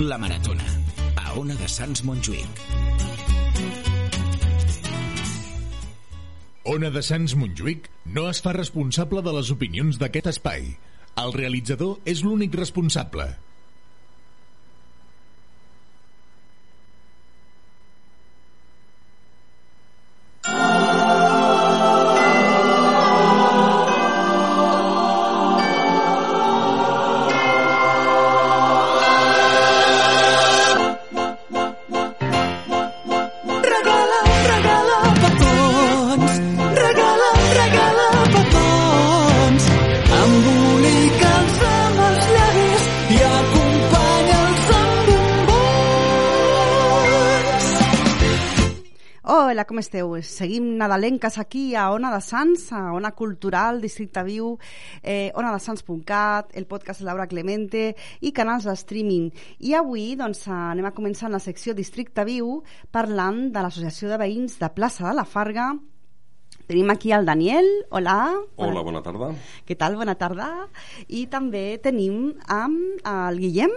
La Maratona, a Ona de Sants Montjuïc. Ona de Sants Montjuïc no es fa responsable de les opinions d'aquest espai. El realitzador és l'únic responsable. Esteu? Seguim nadalenques aquí a Ona de Sants, a Ona Cultural, Districte Viu, eh, onadesans.cat, el podcast de Laura Clemente i canals de streaming. I avui doncs, anem a començar en la secció Districte Viu parlant de l'Associació de Veïns de Plaça de la Farga. Tenim aquí el Daniel, hola. Hola, bona tarda. Què tal? Bona tarda. I també tenim amb el Guillem,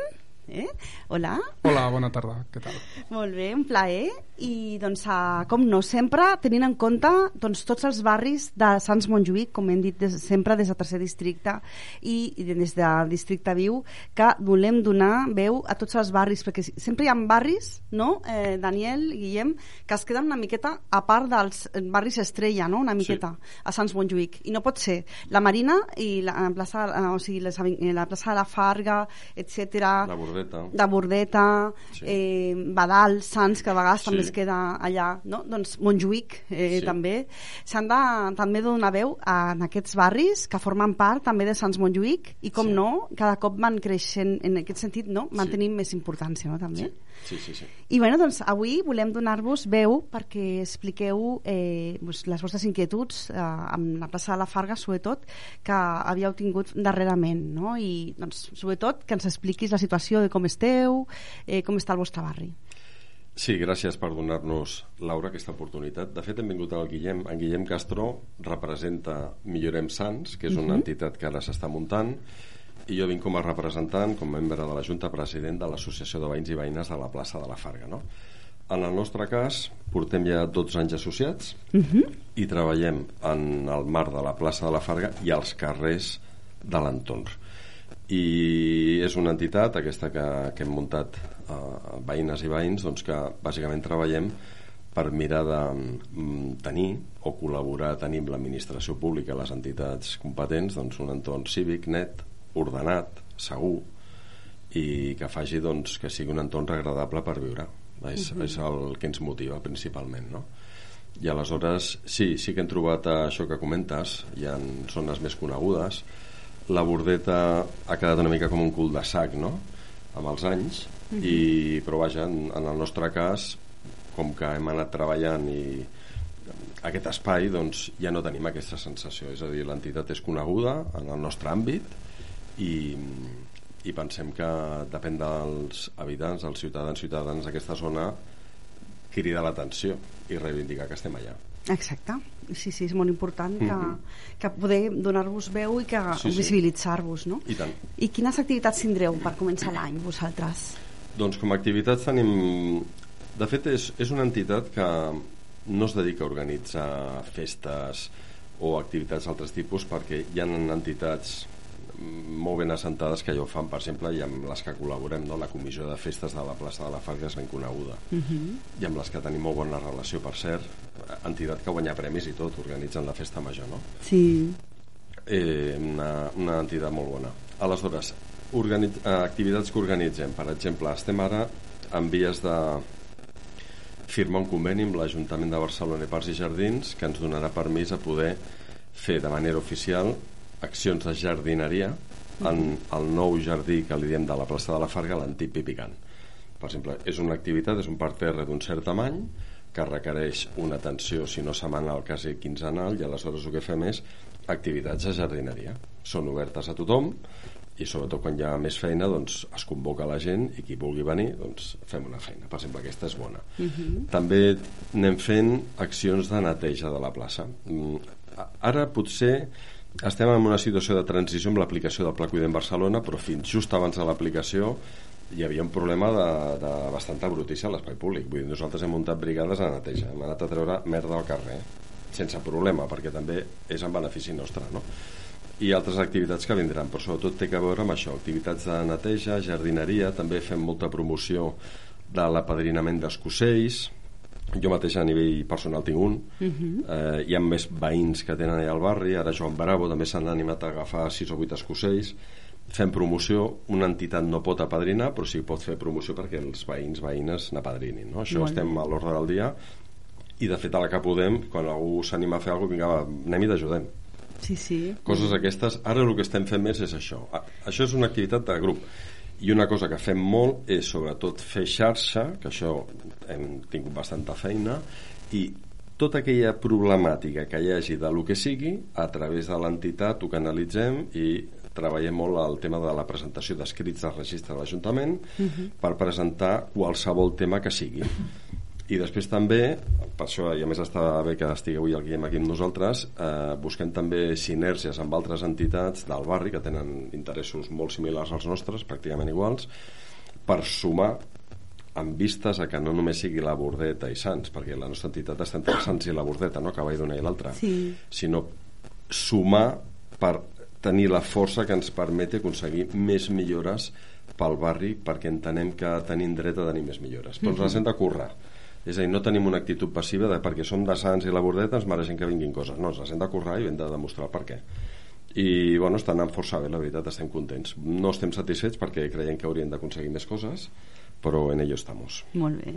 eh? Hola. Hola, bona tarda, què tal? Molt bé, un plaer. I, doncs, uh, com no, sempre tenint en compte doncs, tots els barris de Sants Montjuïc, com hem dit des, sempre des del tercer districte i, i des del districte viu, que volem donar veu a tots els barris, perquè sempre hi ha barris, no, eh, Daniel, Guillem, que es queden una miqueta a part dels barris estrella, no?, una miqueta, sí. a Sants Montjuïc. I no pot ser. La Marina i la, la plaça, eh, o sigui, les, eh, la plaça de la Farga, etc. La Bordeta. de Bordeta, sí. eh, Badal, Sants, que a vegades Sí. també es queda allà, no? doncs Montjuïc eh, Sí. també. S'han de també donar veu a, en aquests barris que formen part també de Sants Montjuïc i com Sí. no, cada cop van creixent en aquest sentit, no? van tenir més importància no? també. Sí, sí, sí. I bueno, doncs, avui volem donar-vos veu perquè expliqueu eh, les vostres inquietuds eh, amb la plaça de la Farga, sobretot, que havíeu tingut darrerament, no? I, doncs, sobretot, que ens expliquis la situació de com esteu, eh, com està el vostre barri. Sí, gràcies per donar-nos, Laura, aquesta oportunitat. De fet, hem vingut al Guillem. En Guillem Castro representa Millorem Sants, que és una entitat que ara s'està muntant, i jo vinc com a representant, com a membre de la Junta President de l'Associació de Veïns i Veïnes de la plaça de la Farga. No? En el nostre cas, portem ja 12 anys associats i treballem en el marc de la plaça de la Farga i als carrers de l'entorn. I és una entitat, aquesta que, que hem muntat eh, veïnes i veïns, doncs que bàsicament treballem per mirar de mm, tenir o col·laborar tenir amb l'administració pública, les entitats competents, doncs un entorn cívic net, ordenat, segur i que faci doncs, que sigui un entorn agradable per viure. És, uh -huh. és el que ens motiva principalment, no? I aleshores, sí, sí que hem trobat això que comentes, hi ha zones més conegudes, la bordeta ha quedat una mica com un cul de sac, no?, amb els anys, uh -huh. i, però vaja, en, en el nostre cas, com que hem anat treballant i aquest espai, doncs ja no tenim aquesta sensació, és a dir, l'entitat és coneguda en el nostre àmbit i, i pensem que depèn dels habitants, dels ciutadans ciutadans d'aquesta zona cridar l'atenció i reivindicar que estem allà. Exacte. Sí, sí, és molt important que, Mhm. que poder donar-vos veu i que Sí, sí. visibilitzar-vos, no? I tant. I quines activitats tindreu per començar l'any, vosaltres? Doncs com a activitats tenim... De fet, és, és una entitat que no es dedica a organitzar festes o activitats d'altres tipus perquè hi ha entitats molt ben assentades que ja ho fan, per exemple, i amb les que col·laborem, no? la comissió de festes de la plaça de la Farga és ben coneguda Uh -huh. i amb les que tenim molt bona relació, per cert, entitat que guanya premis i tot, organitzen la festa major, no? Sí. eh, una, una entitat molt bona. Aleshores, organit, eh, activitats que organitzem, per exemple, estem ara en vies de firmar un conveni amb l'Ajuntament de Barcelona i Parcs i Jardins que ens donarà permís a poder fer de manera oficial accions de jardineria en el nou jardí que li diem de la plaça de la Farga, l'antic Pipicant. Per exemple, és una activitat, és un parterre d'un cert tamany que requereix una atenció, si no setmanal, quasi quinzenal, i aleshores el que fem és activitats de jardineria. Són obertes a tothom i sobretot quan hi ha més feina doncs es convoca la gent i qui vulgui venir doncs fem una feina, per exemple aquesta és bona uh -huh. també anem fent accions de neteja de la plaça Mm, ara potser estem en una situació de transició amb l'aplicació del Pla Cuidem Barcelona però fins just abans de l'aplicació hi havia un problema de, de bastanta brutícia a l'espai públic. Vull dir, nosaltres hem muntat brigades a neteja, hem anat a treure merda al carrer, sense problema, perquè també és en benefici nostre, no? i altres activitats que vindran, però sobretot té que veure amb això, activitats de neteja, jardineria, també fem molta promoció de l'apadrinament d'escocells, jo mateix a nivell personal tinc un. Uh -huh. eh, hi ha més veïns que tenen allà al barri. Ara Joan Bravo també s'han animat a agafar 6 o 8 escocells. Fem promoció, una entitat no pot apadrinar però sí pot fer promoció perquè els veïns veïnes n'apadrinin no? això Molt estem a l'ordre del dia. I de fet a la que podem quan algú s'anima a fer alguna cosa vinga, va, anem i t'ajudem. Sí, sí. coses aquestes, ara el que estem fent més és això. Això és una activitat de grup i una cosa que fem molt és sobretot fer xarxa, que això hem tingut bastanta feina i tota aquella problemàtica que hi hagi de lo que sigui, a través de l'entitat ho canalitzem i treballem molt el tema de la presentació d'escrits del registre de l'Ajuntament per presentar qualsevol tema que sigui. I després també, per això i a més està bé que estigui avui Guillem aquí amb nosaltres eh, busquem també sinergies amb altres entitats del barri que tenen interessos molt similars als nostres, pràcticament iguals per sumar amb vistes a que no només sigui la Bordeta i Sants, perquè la nostra entitat està entre Sants i la Bordeta, no? va d'una i l'altra, Sí. sinó sumar per tenir la força que ens permeti aconseguir més millores pel barri perquè entenem que tenim dret a tenir més millores però ens les hem de currar és a dir, no tenim una actitud passiva de perquè som de Sants i la Bordeta ens mereixen que vinguin coses. No, ens hem de currar i hem de demostrar per què. I bueno, està anant força bé, la veritat, estem contents. No estem satisfets perquè creiem que hauríem d'aconseguir més coses però en ello estamos Molt bé,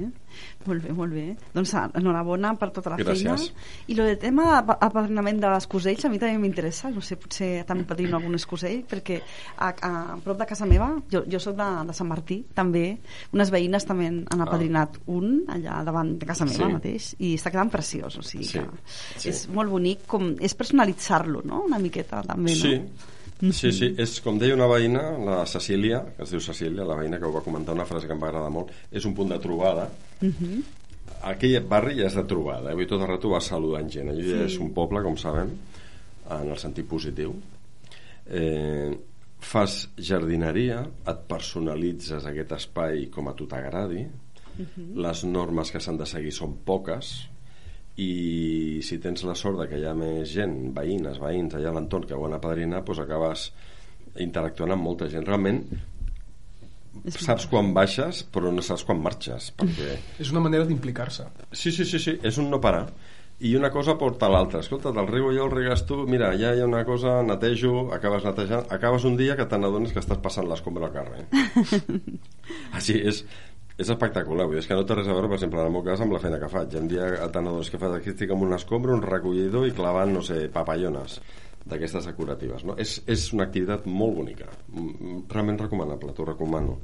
molt bé, molt bé. Doncs ah, enhorabona per tota la Gràcies. feina. I lo del tema d'apadrinament de l'escosell, a mi també m'interessa, no sé, potser també padrino algun escosell, perquè a, a, a prop de casa meva, jo, jo sóc de, de Sant Martí, també, unes veïnes també han apadrinat un allà davant de casa meva Ah. Sí. mateix, i està quedant preciós, o sigui Sí, que sí. és molt bonic, com, és personalitzar-lo, no?, una miqueta també, no? Sí, sí, sí, és com deia una veïna, la Cecília, que es diu Cecília, la veïna que ho va comentar, una frase que em va agradar molt, és un punt de trobada. Aquell barri ja és de trobada, eh? Vull dir, tot el rato va saludant gent. Allò ja és un poble, com sabem, en el sentit positiu. Eh, fas jardineria, et personalitzes aquest espai com a tu t'agradi, les normes que s'han de seguir són poques, i si tens la sort de que hi ha més gent, veïnes, veïns allà a l'entorn que ho han apadrinat, doncs acabes interactuant amb molta gent. Realment saps quan baixes però no saps quan marxes perquè És una manera d'implicar-se. Sí, sí, sí, sí, és un no parar. I una cosa porta a l'altra. Escolta, del riu jo el regues tu, mira, ja hi ha una cosa, netejo, acabes netejant, acabes un dia que te n'adones que estàs passant l'escombra al carrer. Així, és, és espectacular, vull dir, és que no té res a veure, per exemple, en el meu cas, amb la feina que faig. Un dia te n'adones que fas aquí estic amb un escombra, un recollidor i clavant, no sé, papallones d'aquestes decoratives, no? És, és una activitat molt bonica, mm, realment recomanable, t'ho recomano.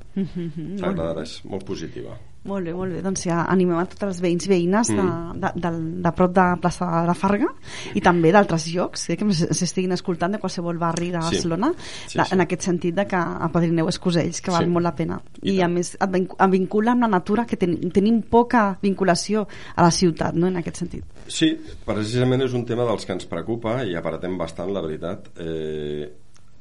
T'agradarà, és molt positiva. Molt bé, molt bé. Doncs ja animem a tots els veïns i veïnes de, de, de, de prop de plaça de la Farga i també d'altres llocs eh, que s'estiguin escoltant de qualsevol barri de Sí. Barcelona Sí, de, sí. en aquest sentit de que apadrineu escosells que val Sí. molt la pena I i, a més et vincula amb la natura que ten, tenim poca vinculació a la ciutat no? en aquest sentit Sí, precisament és un tema dels que ens preocupa i aparatem bastant, la veritat. Eh,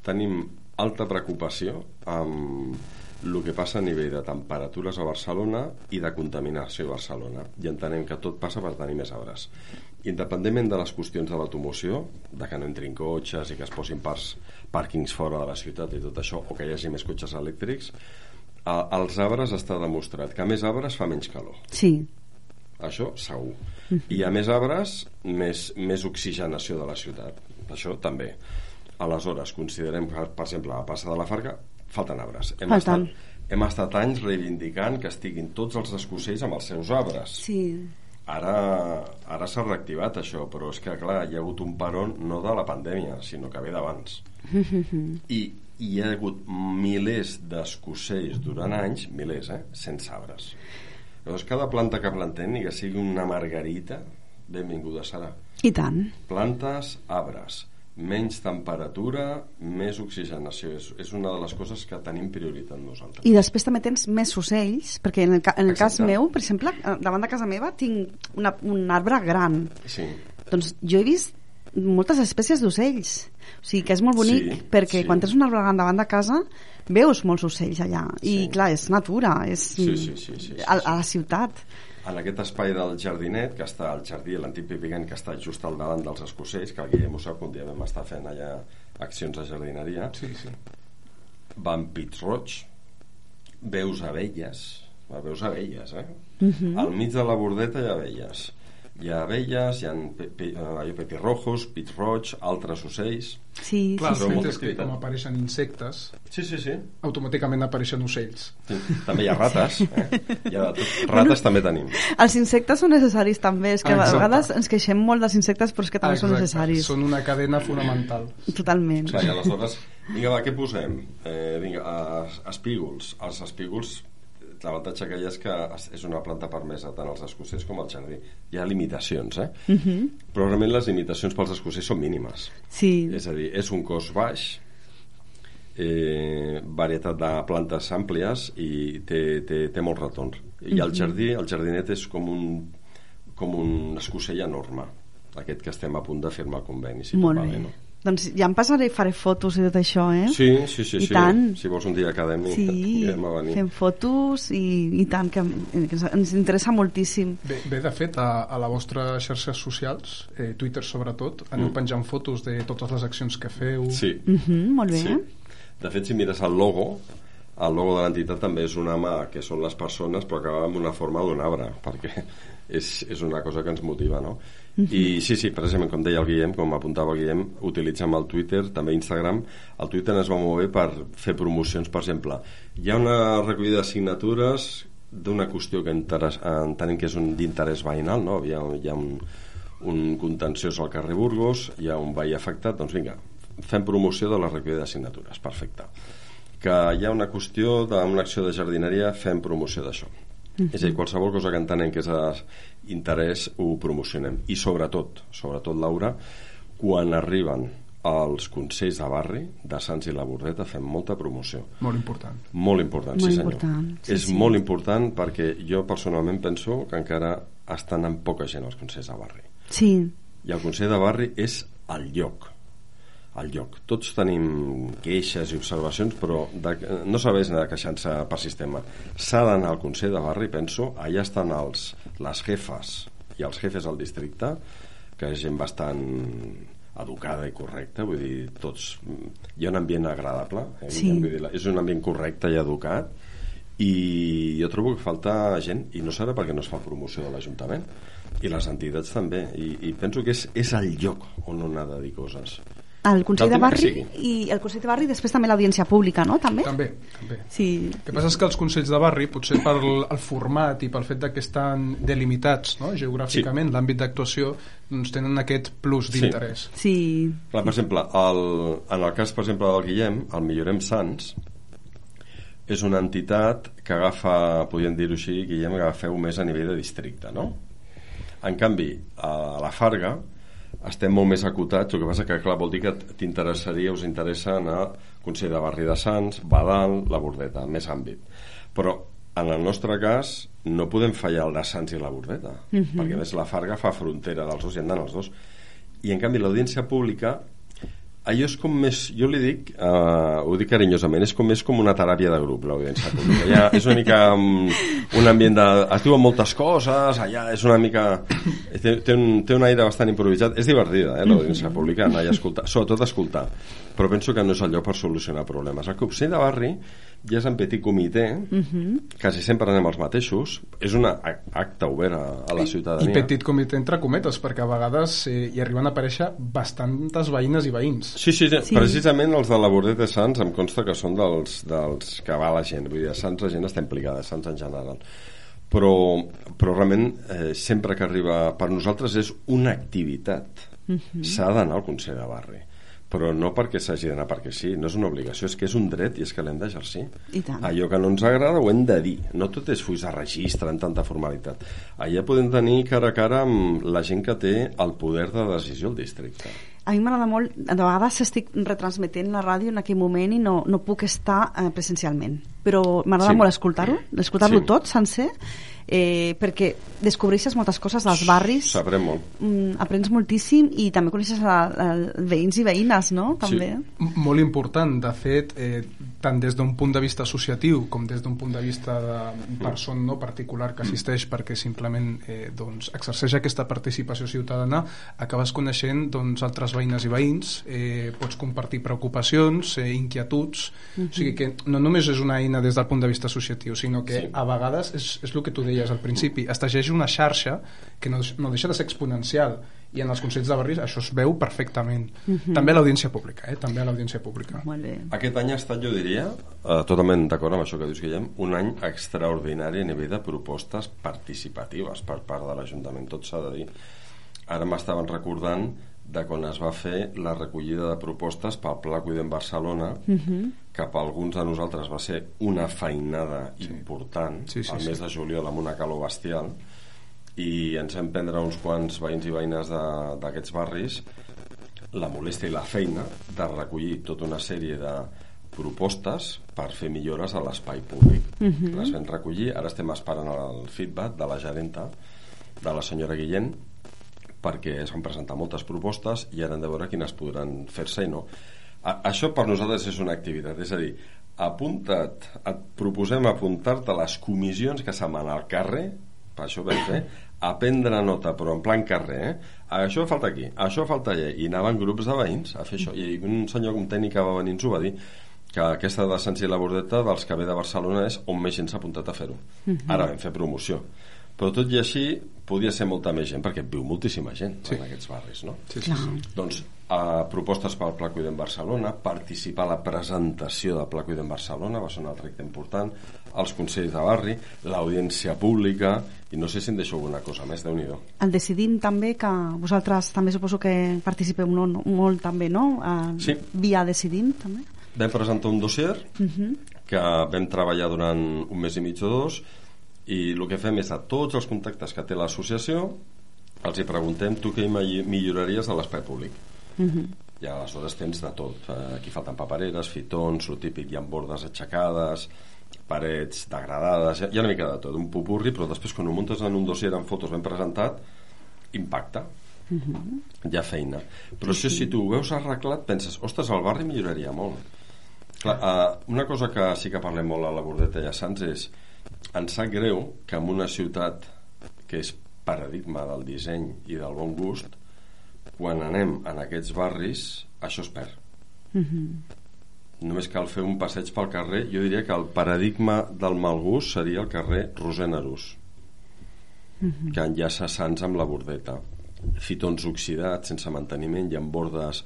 tenim alta preocupació amb el que passa a nivell de temperatures a Barcelona i de contaminació a Barcelona. I entenem que tot passa per tenir més arbres. Independentment de les qüestions de l'automoció, de que no entrin cotxes i que es posin parcs, pàrquings fora de la ciutat i tot això, o que hi hagi més cotxes elèctrics, a, als arbres està demostrat que més arbres fa menys calor. Sí, això segur. I a més arbres més, més oxigenació de la ciutat. Això també. Aleshores considerem que per exemple a la plaça de la Farga falten arbres hem, Falten. estat, hem estat anys reivindicant que estiguin tots els escocells amb els seus arbres sí. ara, ara s'ha reactivat això però és que clar, hi ha hagut un peron no de la pandèmia sinó que ve d'abans i hi ha hagut milers d'escocells durant anys milers, eh? sense arbres llavors cada planta que plantem ni que sigui una margarita benvinguda serà i tant plantes, arbres menys temperatura, més oxigenació és, és una de les coses que tenim prioritat nosaltres I després també tens més ocells, perquè en el, ca- en el cas meu, per exemple, eh, davant de casa meva tinc una, un arbre gran. sí, Doncs jo he vist moltes espècies d'ocells. O sigui que és molt bonic Sí, perquè sí. quan tens un arbre gran davant de casa veus molts ocells allà. I Sí. clar, és natura, és Sí, sí, sí, sí, sí, a, a la ciutat. En aquest espai del jardinet, que està al jardí, l'antic Pipigant, que està just al davant dels escocells, que el Guillem ho sap, que un dia vam estar fent allà accions de jardineria, Sí, sí. van pits roig, veus abelles, veus abelles, eh? Mhm. Al mig de la bordeta hi ha abelles. Hi ha abelles, hi ha pe, pe, eh, petirrojos, pits roig, altres ocells... Sí, Clar, sí, és que com apareixen insectes, Sí, sí, sí. automàticament apareixen ocells. sí. També hi ha rates. Eh? Hi ha tot. Rates també tenim. Els insectes són necessaris també, és que a Exacte. vegades ens queixem molt dels insectes però és que també són Exacte, necessaris. Són una cadena fonamental. Totalment. Clar, i aleshores, vinga, va, què posem? Eh, vinga, es- espígols. Els espígols, l'avantatge que hi ha és que és una planta permesa tant als escocells com al jardí. Hi ha limitacions, eh? Uh -huh. Però realment les limitacions pels escocells són mínimes. Sí, És a dir, és un cos baix, eh, varietat de plantes àmplies i té, té, té molt retorn. I el jardí, el jardinet és com un, com un escocell enorme, aquest que estem a punt de firmar conveni, si molt bé, no? Doncs ja em passaré i faré fotos i tot això, eh? Sí, sí, sí. I sí. tant. Si vols un dia acadèmic, Sí, anirem a venir. fem fotos i, i tant, que, que ens, interessa moltíssim. Bé, bé de fet, a, a la vostra xarxes socials, eh, Twitter sobretot, aneu Mm. penjant fotos de totes les accions que feu. Sí, Uh -huh, molt bé. sí. De fet, si mires el logo, el logo de l'entitat també és una mà, que són les persones, però acaba amb una forma d'un arbre, perquè és, és una cosa que ens motiva, no? I sí, sí, precisament, com deia el Guillem, com apuntava el Guillem, utilitzem el Twitter, també Instagram. El Twitter es va bé per fer promocions, per exemple. Hi ha una recollida de signatures d'una qüestió que interes, entenem que és un d'interès veïnal, no? Hi ha, hi ha un, un contenciós al carrer Burgos, hi ha un veí afectat, doncs vinga, fem promoció de la recollida de signatures, perfecte. Que hi ha una qüestió d'una acció de jardineria, fem promoció d'això. És a dir, qualsevol cosa que entenem que és d'interès ho promocionem. I sobretot, sobretot, Laura, quan arriben els consells de barri de Sants i la Bordeta fem molta promoció. Molt important. Molt important, Molt sí senyor. important, sí, és sí. molt important perquè jo personalment penso que encara estan amb poca gent els consells de barri. Sí, I el Consell de Barri és el lloc el lloc. Tots tenim queixes i observacions, però de, no sabés anar queixant-se per sistema. S'ha d'anar al Consell de Barri, penso, allà estan els, les jefes i els jefes del districte, que és gent bastant educada i correcta, vull dir, tots... Hi ha un ambient agradable, eh? Sí. vull dir, és un ambient correcte i educat, i jo trobo que falta gent, i no serà perquè no es fa promoció de l'Ajuntament, i les entitats també, i, i penso que és, és el lloc on on ha de dir coses. El Consell de Barri i el Consell de Barri i després també l'audiència pública, no? També? També, també. Sí, El que passa és que els consells de barri, potser per el, format i pel fet de que estan delimitats no? geogràficament, l'àmbit d'actuació, doncs tenen aquest plus Sí. d'interès. sí, Clar, per exemple, el, en el cas, per exemple, del Guillem, el Millorem Sants, és una entitat que agafa, podríem dir-ho així, Guillem, que agafeu més a nivell de districte, no? En canvi, a la Farga estem molt més acotats, el que passa que, clar, vol dir que t'interessaria, us interessa anar al Consell de Barri de Sants, Badal, la Bordeta, més àmbit. Però, en el nostre cas, no podem fallar el de Sants i la Bordeta, perquè, a més, la Farga fa frontera dels dos i han d'anar els dos. I, en canvi, l'audiència pública allò és com més, jo li dic uh, ho dic carinyosament, és com més com una teràpia de grup l'audiència pública, ja és una mica um, un ambient de, es diuen moltes coses allà és una mica té, té, un, té un aire bastant improvisat. És divertida eh, l'audiència pública, anar escoltar sobretot escoltar, però penso que no és el lloc per solucionar problemes, el Consell de Barri ja és en petit comitè quasi sempre anem els mateixos és un acte obert a, a la I ciutadania petit comitè entre cometes, perquè a vegades eh, hi arriben a aparèixer bastantes veïnes i veïns. Sí, sí, sí, Sí. precisament els de la Bordet de Sants em consta que són dels, dels que va la gent, vull dir, a Sants la gent està implicada, a Sants en general. Però, però realment, eh, sempre que arriba... Per nosaltres és una activitat. S'ha d'anar al Consell de Barri. Però no perquè s'hagi d'anar perquè sí, no és una obligació, és que és un dret i és que l'hem d'exercir. Allò que no ens agrada ho hem de dir. No tot és fulls de registre amb tanta formalitat. Allà podem tenir cara a cara amb la gent que té el poder de decisió al districte. a mi m'agrada molt, de vegades estic retransmetent la ràdio en aquell moment i no, no puc estar eh, presencialment, però m'agrada Sí. molt escoltar-ho, escoltar-lo Sí. tot, sencer, eh, perquè descobreixes moltes coses dels barris, Sabrem molt. mm, aprens moltíssim i també coneixes a, a veïns i veïnes, no? També. M- Molt important, de fet, eh, tant des d'un punt de vista associatiu com des d'un punt de vista de persona no particular que assisteix perquè simplement eh, doncs, exerceix aquesta participació ciutadana, acabes coneixent doncs, altres veïnes i veïns, eh, pots compartir preocupacions, eh, inquietuds, o sigui que no només és una eina des del punt de vista associatiu, sinó que Sí. a vegades és, és el que tu deies al principi, es teixeix una xarxa que no, no deixa de ser exponencial i en els Consells de Barris això es veu perfectament. També a l'audiència pública, eh? també a l'audiència pública. Molt bé. Aquest any ha estat, jo diria, eh, totalment d'acord amb això que dius, Guillem, un any extraordinari a nivell de propostes participatives per part de l'Ajuntament, tot s'ha de dir. Ara m'estaven recordant de quan es va fer la recollida de propostes pel Pla Cuidem Barcelona, que per alguns de nosaltres va ser una feinada important, Sí, sí, al sí. mes de juliol amb una calor bestial, i ens vam prendre uns quants veïns i veïnes de- d'aquests barris la molèstia i la feina de recollir tota una sèrie de propostes per fer millores a l'espai públic. Les vam recollir, ara estem esperant el feedback de la gerenta, de la senyora Guillén, perquè es van presentar moltes propostes i ara hem de veure quines podran fer-se i no. A això per nosaltres és una activitat, és a dir, apunta't, et proposem apuntar-te a les comissions que se'n van al carrer, per això vam fer, a prendre nota, però en plan carrer, eh? Això falta aquí, això falta allà, i anaven grups de veïns a fer això, i un senyor, un tècnic que va venir ens ho va dir, que aquesta decència i la bordeta dels que ve de Barcelona és on més gent s'ha apuntat a fer-ho. Ara vam fer promoció. Però tot i així, podia ser molta més gent, perquè viu moltíssima gent sí. en aquests barris, no? Sí, sí, sí. Doncs a propostes pel Pla Cuidem Barcelona, participar a la presentació del Pla Cuidem Barcelona, va ser un altre acte important, els consells de barri, l'audiència pública, i no sé si em deixo alguna cosa més, déu nhi El decidim també, que vosaltres també suposo que participeu molt, molt també, no? Uh, Sí. Via decidim, també. Vam presentar un dossier que vam treballar durant un mes i mig o dos i el que fem és a tots els contactes que té l'associació els hi preguntem tu què hi milloraries a l'espai públic i aleshores tens de tot. Eh, aquí falten papereres, fitons, el típic hi ha bordes aixecades parets degradades, hi ha- una mica de tot. Un pupurri, però després quan ho muntes en un dossier amb fotos ben presentat impacta. Hi ha feina. Però això si tu ho veus arreglat penses, ostres, el barri milloraria molt Clar, uh, una cosa que sí que parlem molt a la Bordeta i a Sants és ens sap greu que en una ciutat que és paradigma del disseny i del bon gust quan anem en aquests barris això es perd. Només cal fer un passeig pel carrer. Jo diria que el paradigma del mal gust seria el carrer Roser Nerús que enllaça Sants amb la Bordeta. Fitons oxidats sense manteniment i amb bordes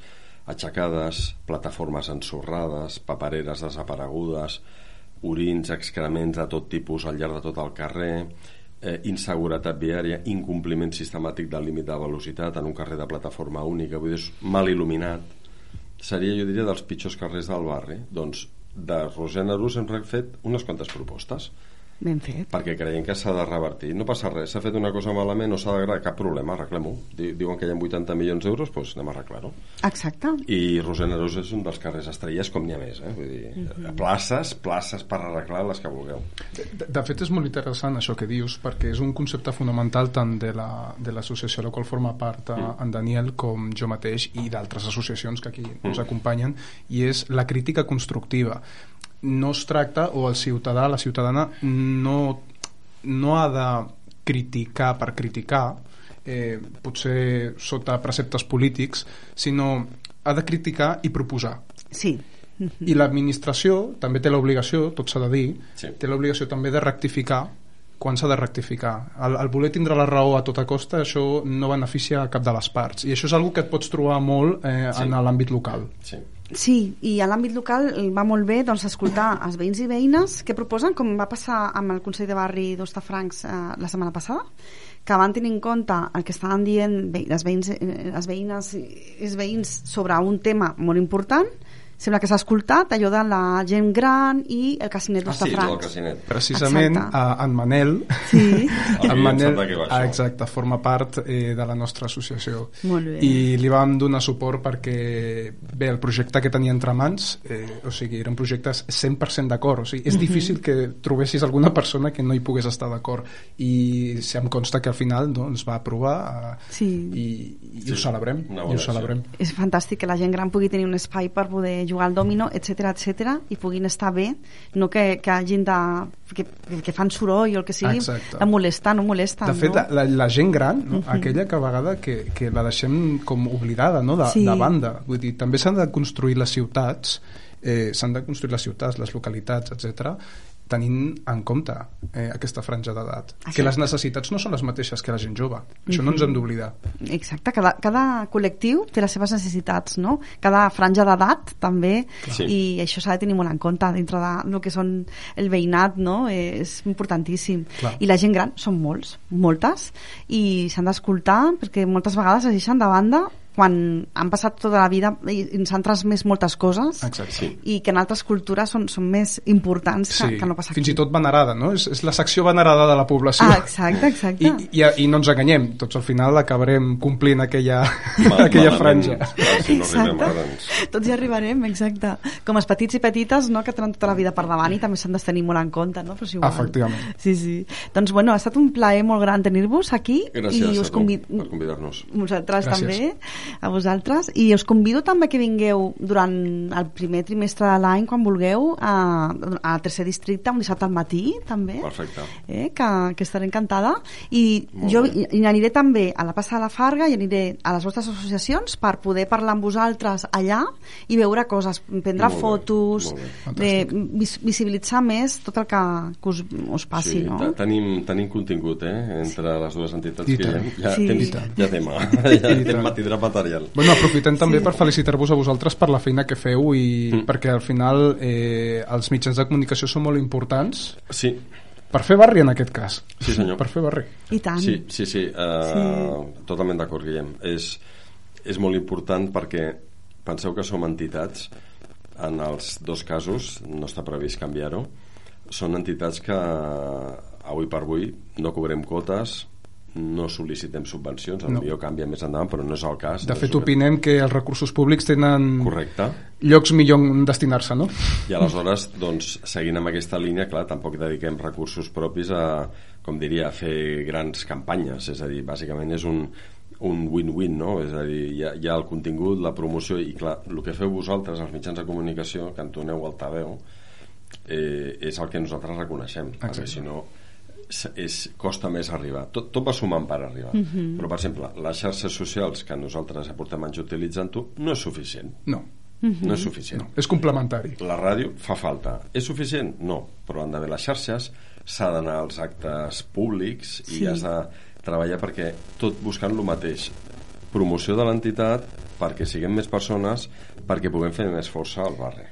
aixecades, plataformes ensorrades, papereres desaparegudes, orins, excrements de tot tipus al llarg de tot el carrer, eh, inseguretat viària, incompliment sistemàtic del límit de velocitat en un carrer de plataforma única, vull dir, mal il·luminat. Seria, jo diria, dels pitjors carrers del barri. Doncs de Roser Nerús hem fet unes quantes propostes Ben fet. perquè creiem que s'ha de revertir. No passa res, s'ha fet una cosa malament o s'ha d'agradar, cap problema, arreglem-ho. Di- Diuen que hi ha 80 milions d'euros, doncs anem a arreglar-ho. Exacte. I Rosenerós és un dels carrers estrelles com n'hi ha més, eh? Vull dir, places, places per arreglar les que vulgueu. De, de fet és molt interessant això que dius perquè és un concepte fonamental tant de la- de l'associació la, a la qual forma part eh, en Daniel com jo mateix i d'altres associacions que aquí ens acompanyen i és la crítica constructiva no es tracta o el ciutadà, la ciutadana no, no ha de criticar per criticar eh, potser sota preceptes polítics sinó ha de criticar i proposar Sí. i l'administració també té l'obligació, tot s'ha de dir, Sí. té l'obligació també de rectificar quan s'ha de rectificar. El, el voler tindre la raó a tota costa, això no beneficia a cap de les parts. I això és algo que et pots trobar molt eh, Sí. en l'àmbit local. Sí. Sí, i a l'àmbit local va molt bé doncs, escoltar els veïns i veïnes que proposen, com va passar amb el Consell de Barri d'Ostafrancs eh, la setmana passada, que van tenir en compte el que estaven dient les, veïns, eh, les veïnes i els veïns sobre un tema molt important sembla que s'ha escoltat allò de la gent gran i el casinet Ah, sí, el d'Hostafrancs. casinet. Precisament Exacte. a, en Manel, Sí. En Manel va ah, exacte, forma part eh, de la nostra associació. Molt bé. I li vam donar suport perquè, bé, el projecte que tenia entre mans, eh, o sigui, eren projectes 100% d'acord, o sigui, és difícil que trobessis alguna persona que no hi pogués estar d'acord i si em consta que al final doncs, va aprovar eh, Sí. i, i Sí, ho celebrem, i ho celebrem. és fantàstic que la gent gran pugui tenir un espai per poder jugar al domino, etc etc i puguin estar bé, no que, que hagin de... Que, que fan soroll o el que sigui, Exacte. de molestar, no molesten, De fet, no? la, la, gent gran, no? aquella que a vegada que, que la deixem com oblidada no? de, Sí. de banda, vull dir, també s'han de construir les ciutats eh, s'han de construir les ciutats, les localitats, etc tenint en compte eh, aquesta franja d'edat. Que les necessitats no són les mateixes que la gent jove. Això no ens hem d'oblidar. Exacte, cada, cada col·lectiu té les seves necessitats, no? Cada franja d'edat també, Sí. i això s'ha de tenir molt en compte dintre de el que són el veïnat, no? Eh, és importantíssim. Clar. I la gent gran són molts, moltes, i s'han d'escoltar perquè moltes vegades es deixen de banda quan han passat tota la vida i ens han transmès moltes coses Exacte. Sí. i que en altres cultures són, són més importants que, que no passa fins aquí. i tot venerada, no? És, és la secció venerada de la població. Ah, exacte, exacte. I, i, I no ens enganyem, tots al final acabarem complint aquella, Ma- aquella malament, franja. clar, Si no arribem Exacte. ara, doncs... Tots hi arribarem, exacte. Com els petits i petites, no?, que tenen tota la vida per davant i també s'han de tenir molt en compte, no? Però és igual. Efectivament. Sí, sí. Doncs, bueno, ha estat un plaer molt gran tenir-vos aquí. Gràcies i a us tu convid... per convidar-nos. Vosaltres Gràcies. també, a vosaltres. I us convido també que vingueu durant el primer trimestre de l'any, quan vulgueu, a, a tercer districte, un dissabte al matí, també. Perfecte. Eh, que, que estaré encantada. I Molt jo bé. i, i aniré també a la Passa de la Farga i aniré a les vostres associacions per poder parlar amb vosaltres allà i veure coses, prendre Molt bé, fotos, molt de, vis, visibilitzar més tot el que, que us, us passi, sí, no? te- tenim, tenim contingut, eh? Entre les dues entitats I que tant. ha. Ja, Sí. temps, I tant. ja tema. Ja I tant. tema tindrà material. Bueno, aprofitem també per felicitar-vos a vosaltres per la feina que feu i Mm. perquè al final eh, els mitjans de comunicació són molt importants Sí, per fer barri en aquest cas. Sí, senyor. Per fer barri. I tant. Sí, sí, sí, uh, totalment d'acord, Guillem. És, és molt important perquè penseu que som entitats, en els dos casos, no està previst canviar-ho, són entitats que avui per avui no cobrem quotes, no sol·licitem subvencions, No. potser canvia més endavant, però no és el cas. De no fet, el- opinem que els recursos públics tenen Correcte. llocs millor on destinar-se, no? I aleshores, doncs, seguint amb aquesta línia, clar, tampoc dediquem recursos propis a, com diria, a fer grans campanyes. És a dir, bàsicament és un un win-win, no? És a dir, hi ha, hi ha el contingut, la promoció, i clar, el que feu vosaltres, els mitjans de comunicació, que entoneu altaveu, eh, és el que nosaltres reconeixem, Exacte. perquè si no és, és, costa més arribar. Tot, tot va sumant per arribar. Uh -huh. Però, per exemple, les xarxes socials que nosaltres aportem anys utilitzant-ho no és suficient. No, No és suficient. no. És complementari. La ràdio fa falta. És suficient? No. Però han d'haver les xarxes, s'ha d'anar als actes públics i Sí. has de treballar perquè tot buscant el mateix. Promoció de l'entitat perquè siguem més persones, perquè puguem fer més força al barri.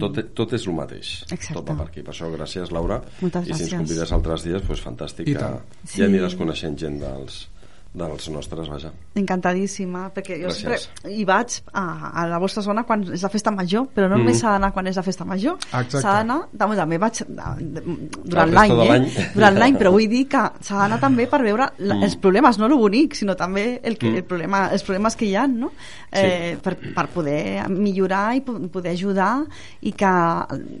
Tot, tot és el mateix. Exacte. Tot va per aquí. Per això, gràcies, Laura. Moltes I si ens convides altres dies, doncs fantàstic. I que tant. Sí. Ja aniràs coneixent gent dels, dels nostres, vaja. Encantadíssima, perquè jo Gràcies. sempre hi vaig a, a la vostra zona quan és la festa major, però no només Mhm. s'ha d'anar quan és la festa major, s'ha d'anar, també, també vaig de- de- La durant l'any, eh? durant l'any, però vull dir que s'ha d'anar també per veure la, Mm. els problemes, no el bonic, sinó també el que, Mm. el problema, els problemes que hi ha, no? Eh, per, per poder millorar i po- poder ajudar i que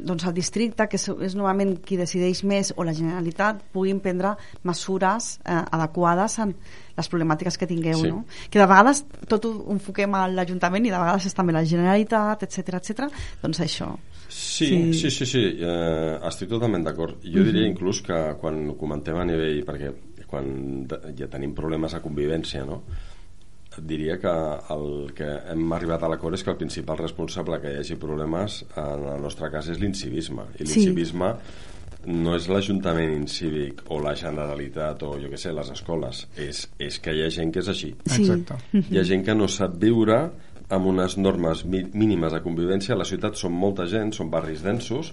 doncs, el districte, que és, és normalment qui decideix més, o la Generalitat, puguin prendre mesures eh, adequades en les problemàtiques que tingueu, Sí. no? Que de vegades tot ho enfoquem a l'Ajuntament i de vegades és també la Generalitat, etc etc. doncs això. Sí, Sí. sí, sí, sí, eh, estic totalment d'acord. Jo diria inclús que quan ho comentem a nivell, perquè quan ja tenim problemes de convivència, no? et diria que el que hem arribat a l'acord és que el principal responsable que hi hagi problemes en el nostre cas és l'incivisme i Sí. No és l'Ajuntament incívic o la Generalitat o jo que sé, les escoles és, és que hi ha gent que és així Sí. Exacte. hi ha gent que no sap viure amb unes normes mínimes de convivència. Les ciutats són molta gent, són barris densos,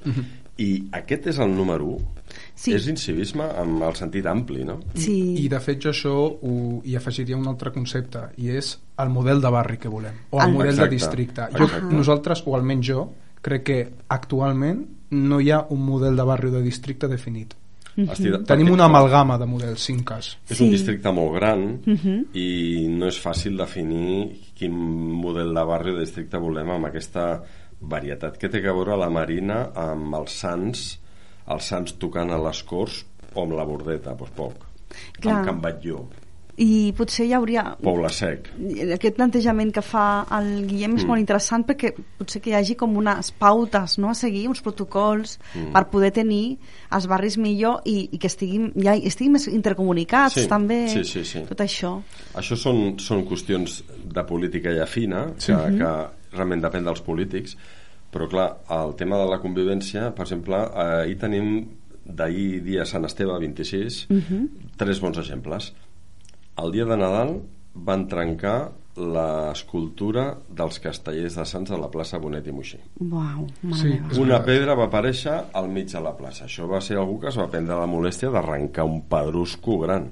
i aquest és el número 1. Sí. És incivisme amb el sentit ampli, no? Sí. I de fet jo això ho, hi afegiria un altre concepte i és el model de barri que volem o el El- model Exacte, de districte. Jo, exacte. nosaltres, o almenys jo, crec que actualment no hi ha un model de barri o de districte definit. Estic de- Tenim una amalgama de models, cinc cas. És Sí. un districte molt gran i no és fàcil definir quin model de barri o de districte volem amb aquesta varietat que té a veure la Marina amb els Sants, els Sants tocant a les Corts o amb la Bordeta, doncs poc. Clar. Amb Can Batlló, I potser hi hauria... Poble Sec. Aquest plantejament que fa el Guillem és Mm. molt interessant perquè potser que hi hagi com unes pautes no, a seguir, uns protocols Mm. per poder tenir els barris millor i, i que estiguin, ja estiguin més intercomunicats Sí, també, sí, sí, sí. tot això. Això són, són qüestions de política ja fina, que, que realment depèn dels polítics, però clar, el tema de la convivència, per exemple, eh, ahir tenim d'ahir dia Sant Esteve 26, tres bons exemples. El dia de Nadal van trencar l'escultura dels castellers de Sants a la plaça Bonet i Moixí. Uau, Sí, Una pedra va aparèixer al mig de la plaça. Això va ser algú que es va prendre la molèstia d'arrencar un pedrusco gran.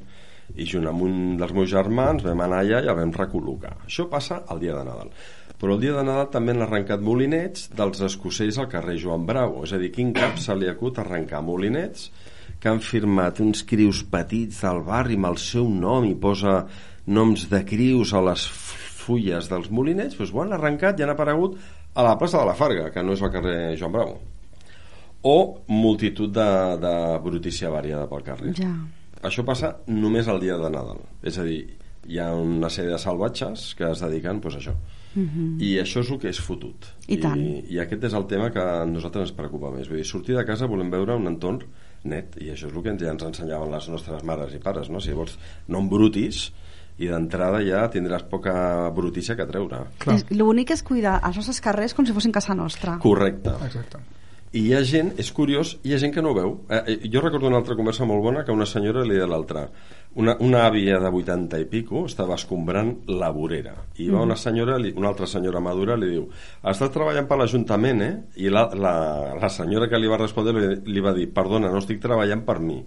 I junt amb un dels meus germans vam anar allà i el vam recol·locar. Això passa el dia de Nadal. Però el dia de Nadal també han arrencat molinets dels escocells al carrer Joan Bravo. És a dir, quin cap se li acut arrencar molinets que han firmat uns crius petits del barri amb el seu nom i posa noms de crius a les fulles dels molinets, doncs ho han arrencat i han aparegut a la plaça de la Farga, que no és el carrer Joan Bravo. O multitud de, de brutícia variada pel carrer. Ja. Això passa només el dia de Nadal. És a dir, hi ha una sèrie de salvatges que es dediquen doncs, a això. I això és el que és fotut. I tant. I, I aquest és el tema que a nosaltres ens preocupa més. Vull dir, sortir de casa volem veure un entorn net, i això és el que ja ens ensenyaven les nostres mares i pares, no? Si vols, no embrutis, i d'entrada ja tindràs poca brutícia que treure. Clar. L'únic és cuidar els nostres carrers com si fossin casa nostra. Correcte. Exacte. I hi ha gent, és curiós, hi ha gent que no ho veu. Eh, eh, jo recordo una altra conversa molt bona que una senyora li deia a l'altra. Una, una àvia de 80 i pico estava escombrant la vorera. I va una senyora, una altra senyora madura, li diu estàs treballant per l'Ajuntament, eh? I la, la, la senyora que li va respondre li, li va dir perdona, no estic treballant per mi.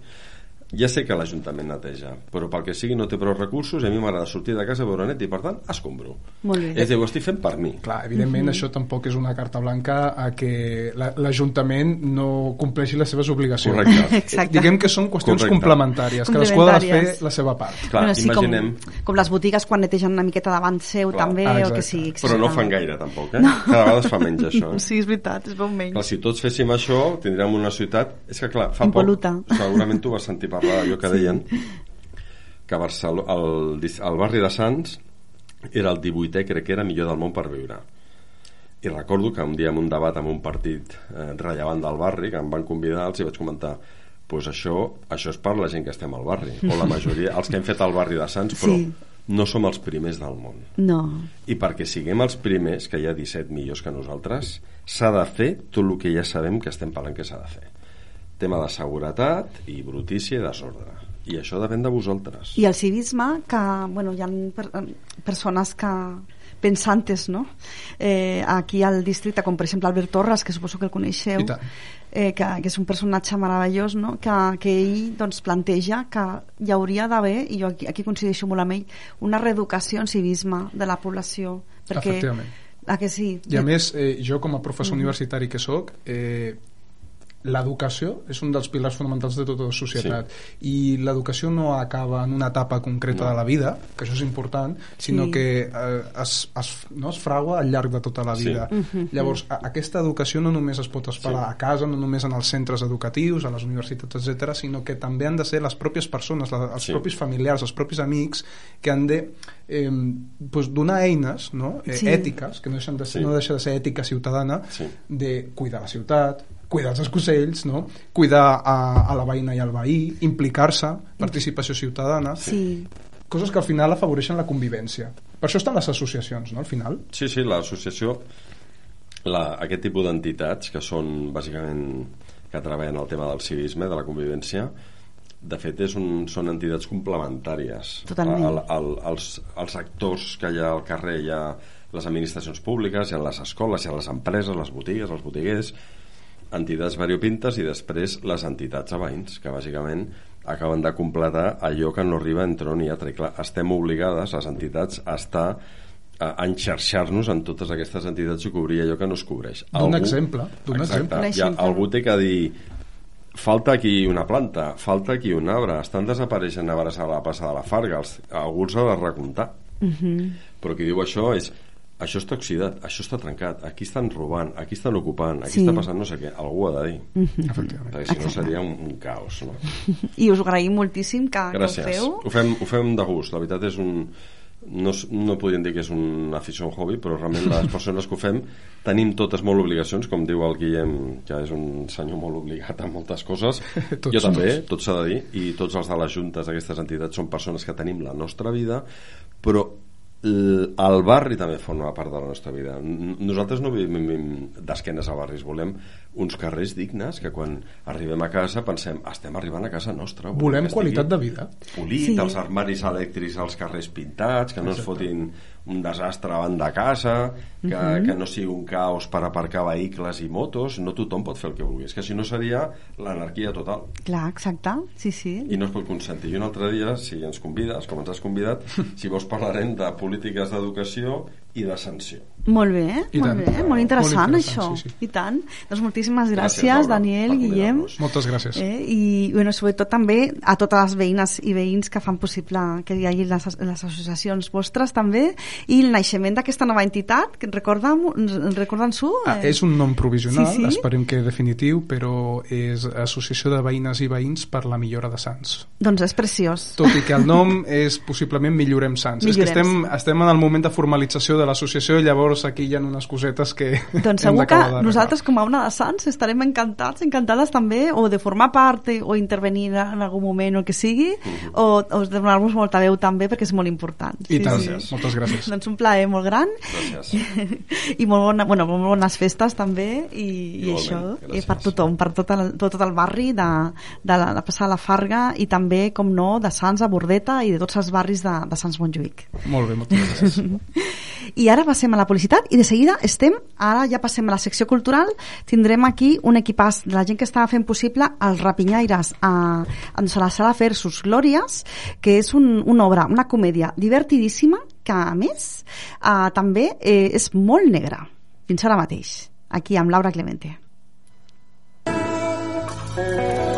Ja sé que l'Ajuntament neteja, però pel que sigui no té prou recursos i a mi m'agrada sortir de casa a veure net i per tant escombro. Molt bé. És a dir, ho estic fent per mi. Clar, evidentment això tampoc és una carta blanca a que la- l'Ajuntament no compleixi les seves obligacions. Correcte. Exacte. Diguem que són qüestions Correcte. complementàries, cadascú ha de fer la seva part. Clar, Bueno, sí, imaginem... Com, com les botigues quan netegen una miqueta davant seu Clar. també, Ah, o que exacte. sigui. Però no fan gaire, tampoc, eh? Cada vegada es fa menys, això. Eh? Sí, és veritat, es veu menys. Clar, si tots féssim això, tindríem una ciutat... És que, clar, fa Impol·luta. poc, segurament tu vas sentir parlar d'allò que deien, que Barcelona, el, el barri de Sants era el 18è, crec que era millor del món per viure. I recordo que un dia en un debat amb un partit eh, rellevant del barri, que em van convidar, els hi vaig comentar pues això, això és per la gent que estem al barri, o la majoria, els que hem fet el barri de Sants, però Sí. no som els primers del món. No. I perquè siguem els primers, que hi ha 17 millors que nosaltres, s'ha de fer tot el que ja sabem que estem parlant que s'ha de fer. Tema de seguretat i brutícia i desordre. I això depèn de vosaltres. I el civisme, que bueno, hi ha per, persones que pensantes, no? Eh, aquí al districte, com per exemple Albert Torres, que suposo que el coneixeu, eh, que, que és un personatge meravellós, no? que, que ell doncs, planteja que hi hauria d'haver, i jo aquí, aquí coincideixo molt amb ell, una reeducació en civisme de la població. Perquè, Efectivament. a que sí? I a més, eh, jo com a professor universitari que sóc, eh, l'educació és un dels pilars fonamentals de tota la societat i l'educació no acaba en una etapa concreta No. de la vida, que això és important, sinó Sí. que eh, es, es, no, es fragua al llarg de tota la Sí. vida. Llavors, a, aquesta educació no només es pot esperar Sí. a casa, no només en els centres educatius, a les universitats, etc, sinó que també han de ser les pròpies persones, la, els Sí. propis familiars, els propis amics, que han de eh, pues, donar eines no? eh, Sí. ètiques, que no, deixen de ser, Sí. no deixa de ser ètica ciutadana, Sí. de cuidar la ciutat, cuidar els escocells, no? cuidar a, a la veïna i al veí, implicar-se, participació ciutadana, Sí. coses que al final afavoreixen la convivència. Per això estan les associacions, no?, al final. Sí, sí, l'associació, la, aquest tipus d'entitats, que són bàsicament que treballen el tema del civisme, de la convivència, de fet és un, són entitats complementàries Totalment. al, al, als, als actors que hi ha al carrer hi ha les administracions públiques, hi ha les escoles, hi ha les empreses, les botigues, els botiguers, entitats variopintes i després les entitats a veïns, que bàsicament acaben de completar allò que no arriba entre on i altre. I clar, estem obligades, les entitats, a estar a enxarxar-nos en totes aquestes entitats i cobrir allò que no es cobreix. D'un exemple, d'un exemple. Un Ja, algú té que dir falta aquí una planta, falta aquí un arbre, estan desapareixent arbres a la plaça de la Farga, els, algú els ha de recomptar. Però qui diu això és això està oxidat, això està trencat, aquí estan robant, aquí estan ocupant, aquí Sí. està passant no sé què, algú ha de dir. Efectivament. Perquè si no seria un, un caos, no? I us agraïm moltíssim que, que ho Gràcies. feu. Ho fem, ho fem de gust, la veritat és un... No, no podríem dir que és una afició, un hobby, però realment les persones que ho fem tenim totes molt obligacions, com diu el Guillem, que és un senyor molt obligat a moltes coses. Tots, jo també, tots. tot s'ha de dir, i tots els de les juntes d'aquestes entitats són persones que tenim la nostra vida, però el barri també forma part de la nostra vida. Nosaltres no vivim d'esquenes a barris, volem uns carrers dignes que quan arribem a casa pensem estem arribant a casa nostra. Volem estigui qualitat de vida. Polit, Sí. els armaris elèctrics als carrers pintats, que no es fotin un desastre davant de casa, que, uh -huh. que no sigui un caos per aparcar vehicles i motos, no tothom pot fer el que vulgui, és que si no seria l'anarquia total Clar, exacte, sí, sí. i no es pot consentir. I un altre dia, si ens convides, com ens has convidat, si vols parlarem de polítiques d'educació i de sanció. Molt bé, I molt tant. bé, molt interessant, Molt això. interessant, sí, sí. I tant. Doncs moltíssimes gràcies, Gràcies, Laura, Daniel, Guillem. Moltes gràcies. Eh? I, bueno, sobretot també a totes les veïnes i veïns que fan possible que hi hagi les, les associacions vostres també i el naixement d'aquesta nova entitat que recorda'm, recorda'ns-ho Ah, és un nom provisional, Sí, sí. esperem que definitiu, però és Associació de Veïnes i Veïns per la Millora de Sants. doncs és preciós Tot i que el nom és possiblement Millorem Sants. És que Millorem estem, estem en el moment de formalització de l'associació i llavors aquí hi ha unes cosetes que Doncs hem segur que nosaltres com a una de Sants estarem encantats, encantades també o de formar part eh, o intervenir en algun moment o el que sigui o, o de donar-vos molta veu també perquè és molt important. I tant, Gràcies. moltes gràcies. Doncs un plaer molt gran Gràcies. i molt, bona, bueno, molt bones festes també i, i això i gràcies. per tothom, per tot el, tot, tot el barri de, de la, la passar la Farga i també, com no, de Sants a Bordeta i de tots els barris de, de Sants Montjuïc Molt bé, moltes gràcies. i ara passem a la publicitat. I de seguida estem, ara ja passem a la secció cultural tindrem aquí un equipàs de la gent que estava fent possible els Rapinyaires a, a la sala Versus Glòries que és un, una obra, una comèdia divertidíssima que a més eh, també eh, és molt negra. Fins ara mateix aquí amb Laura Clemente. Thank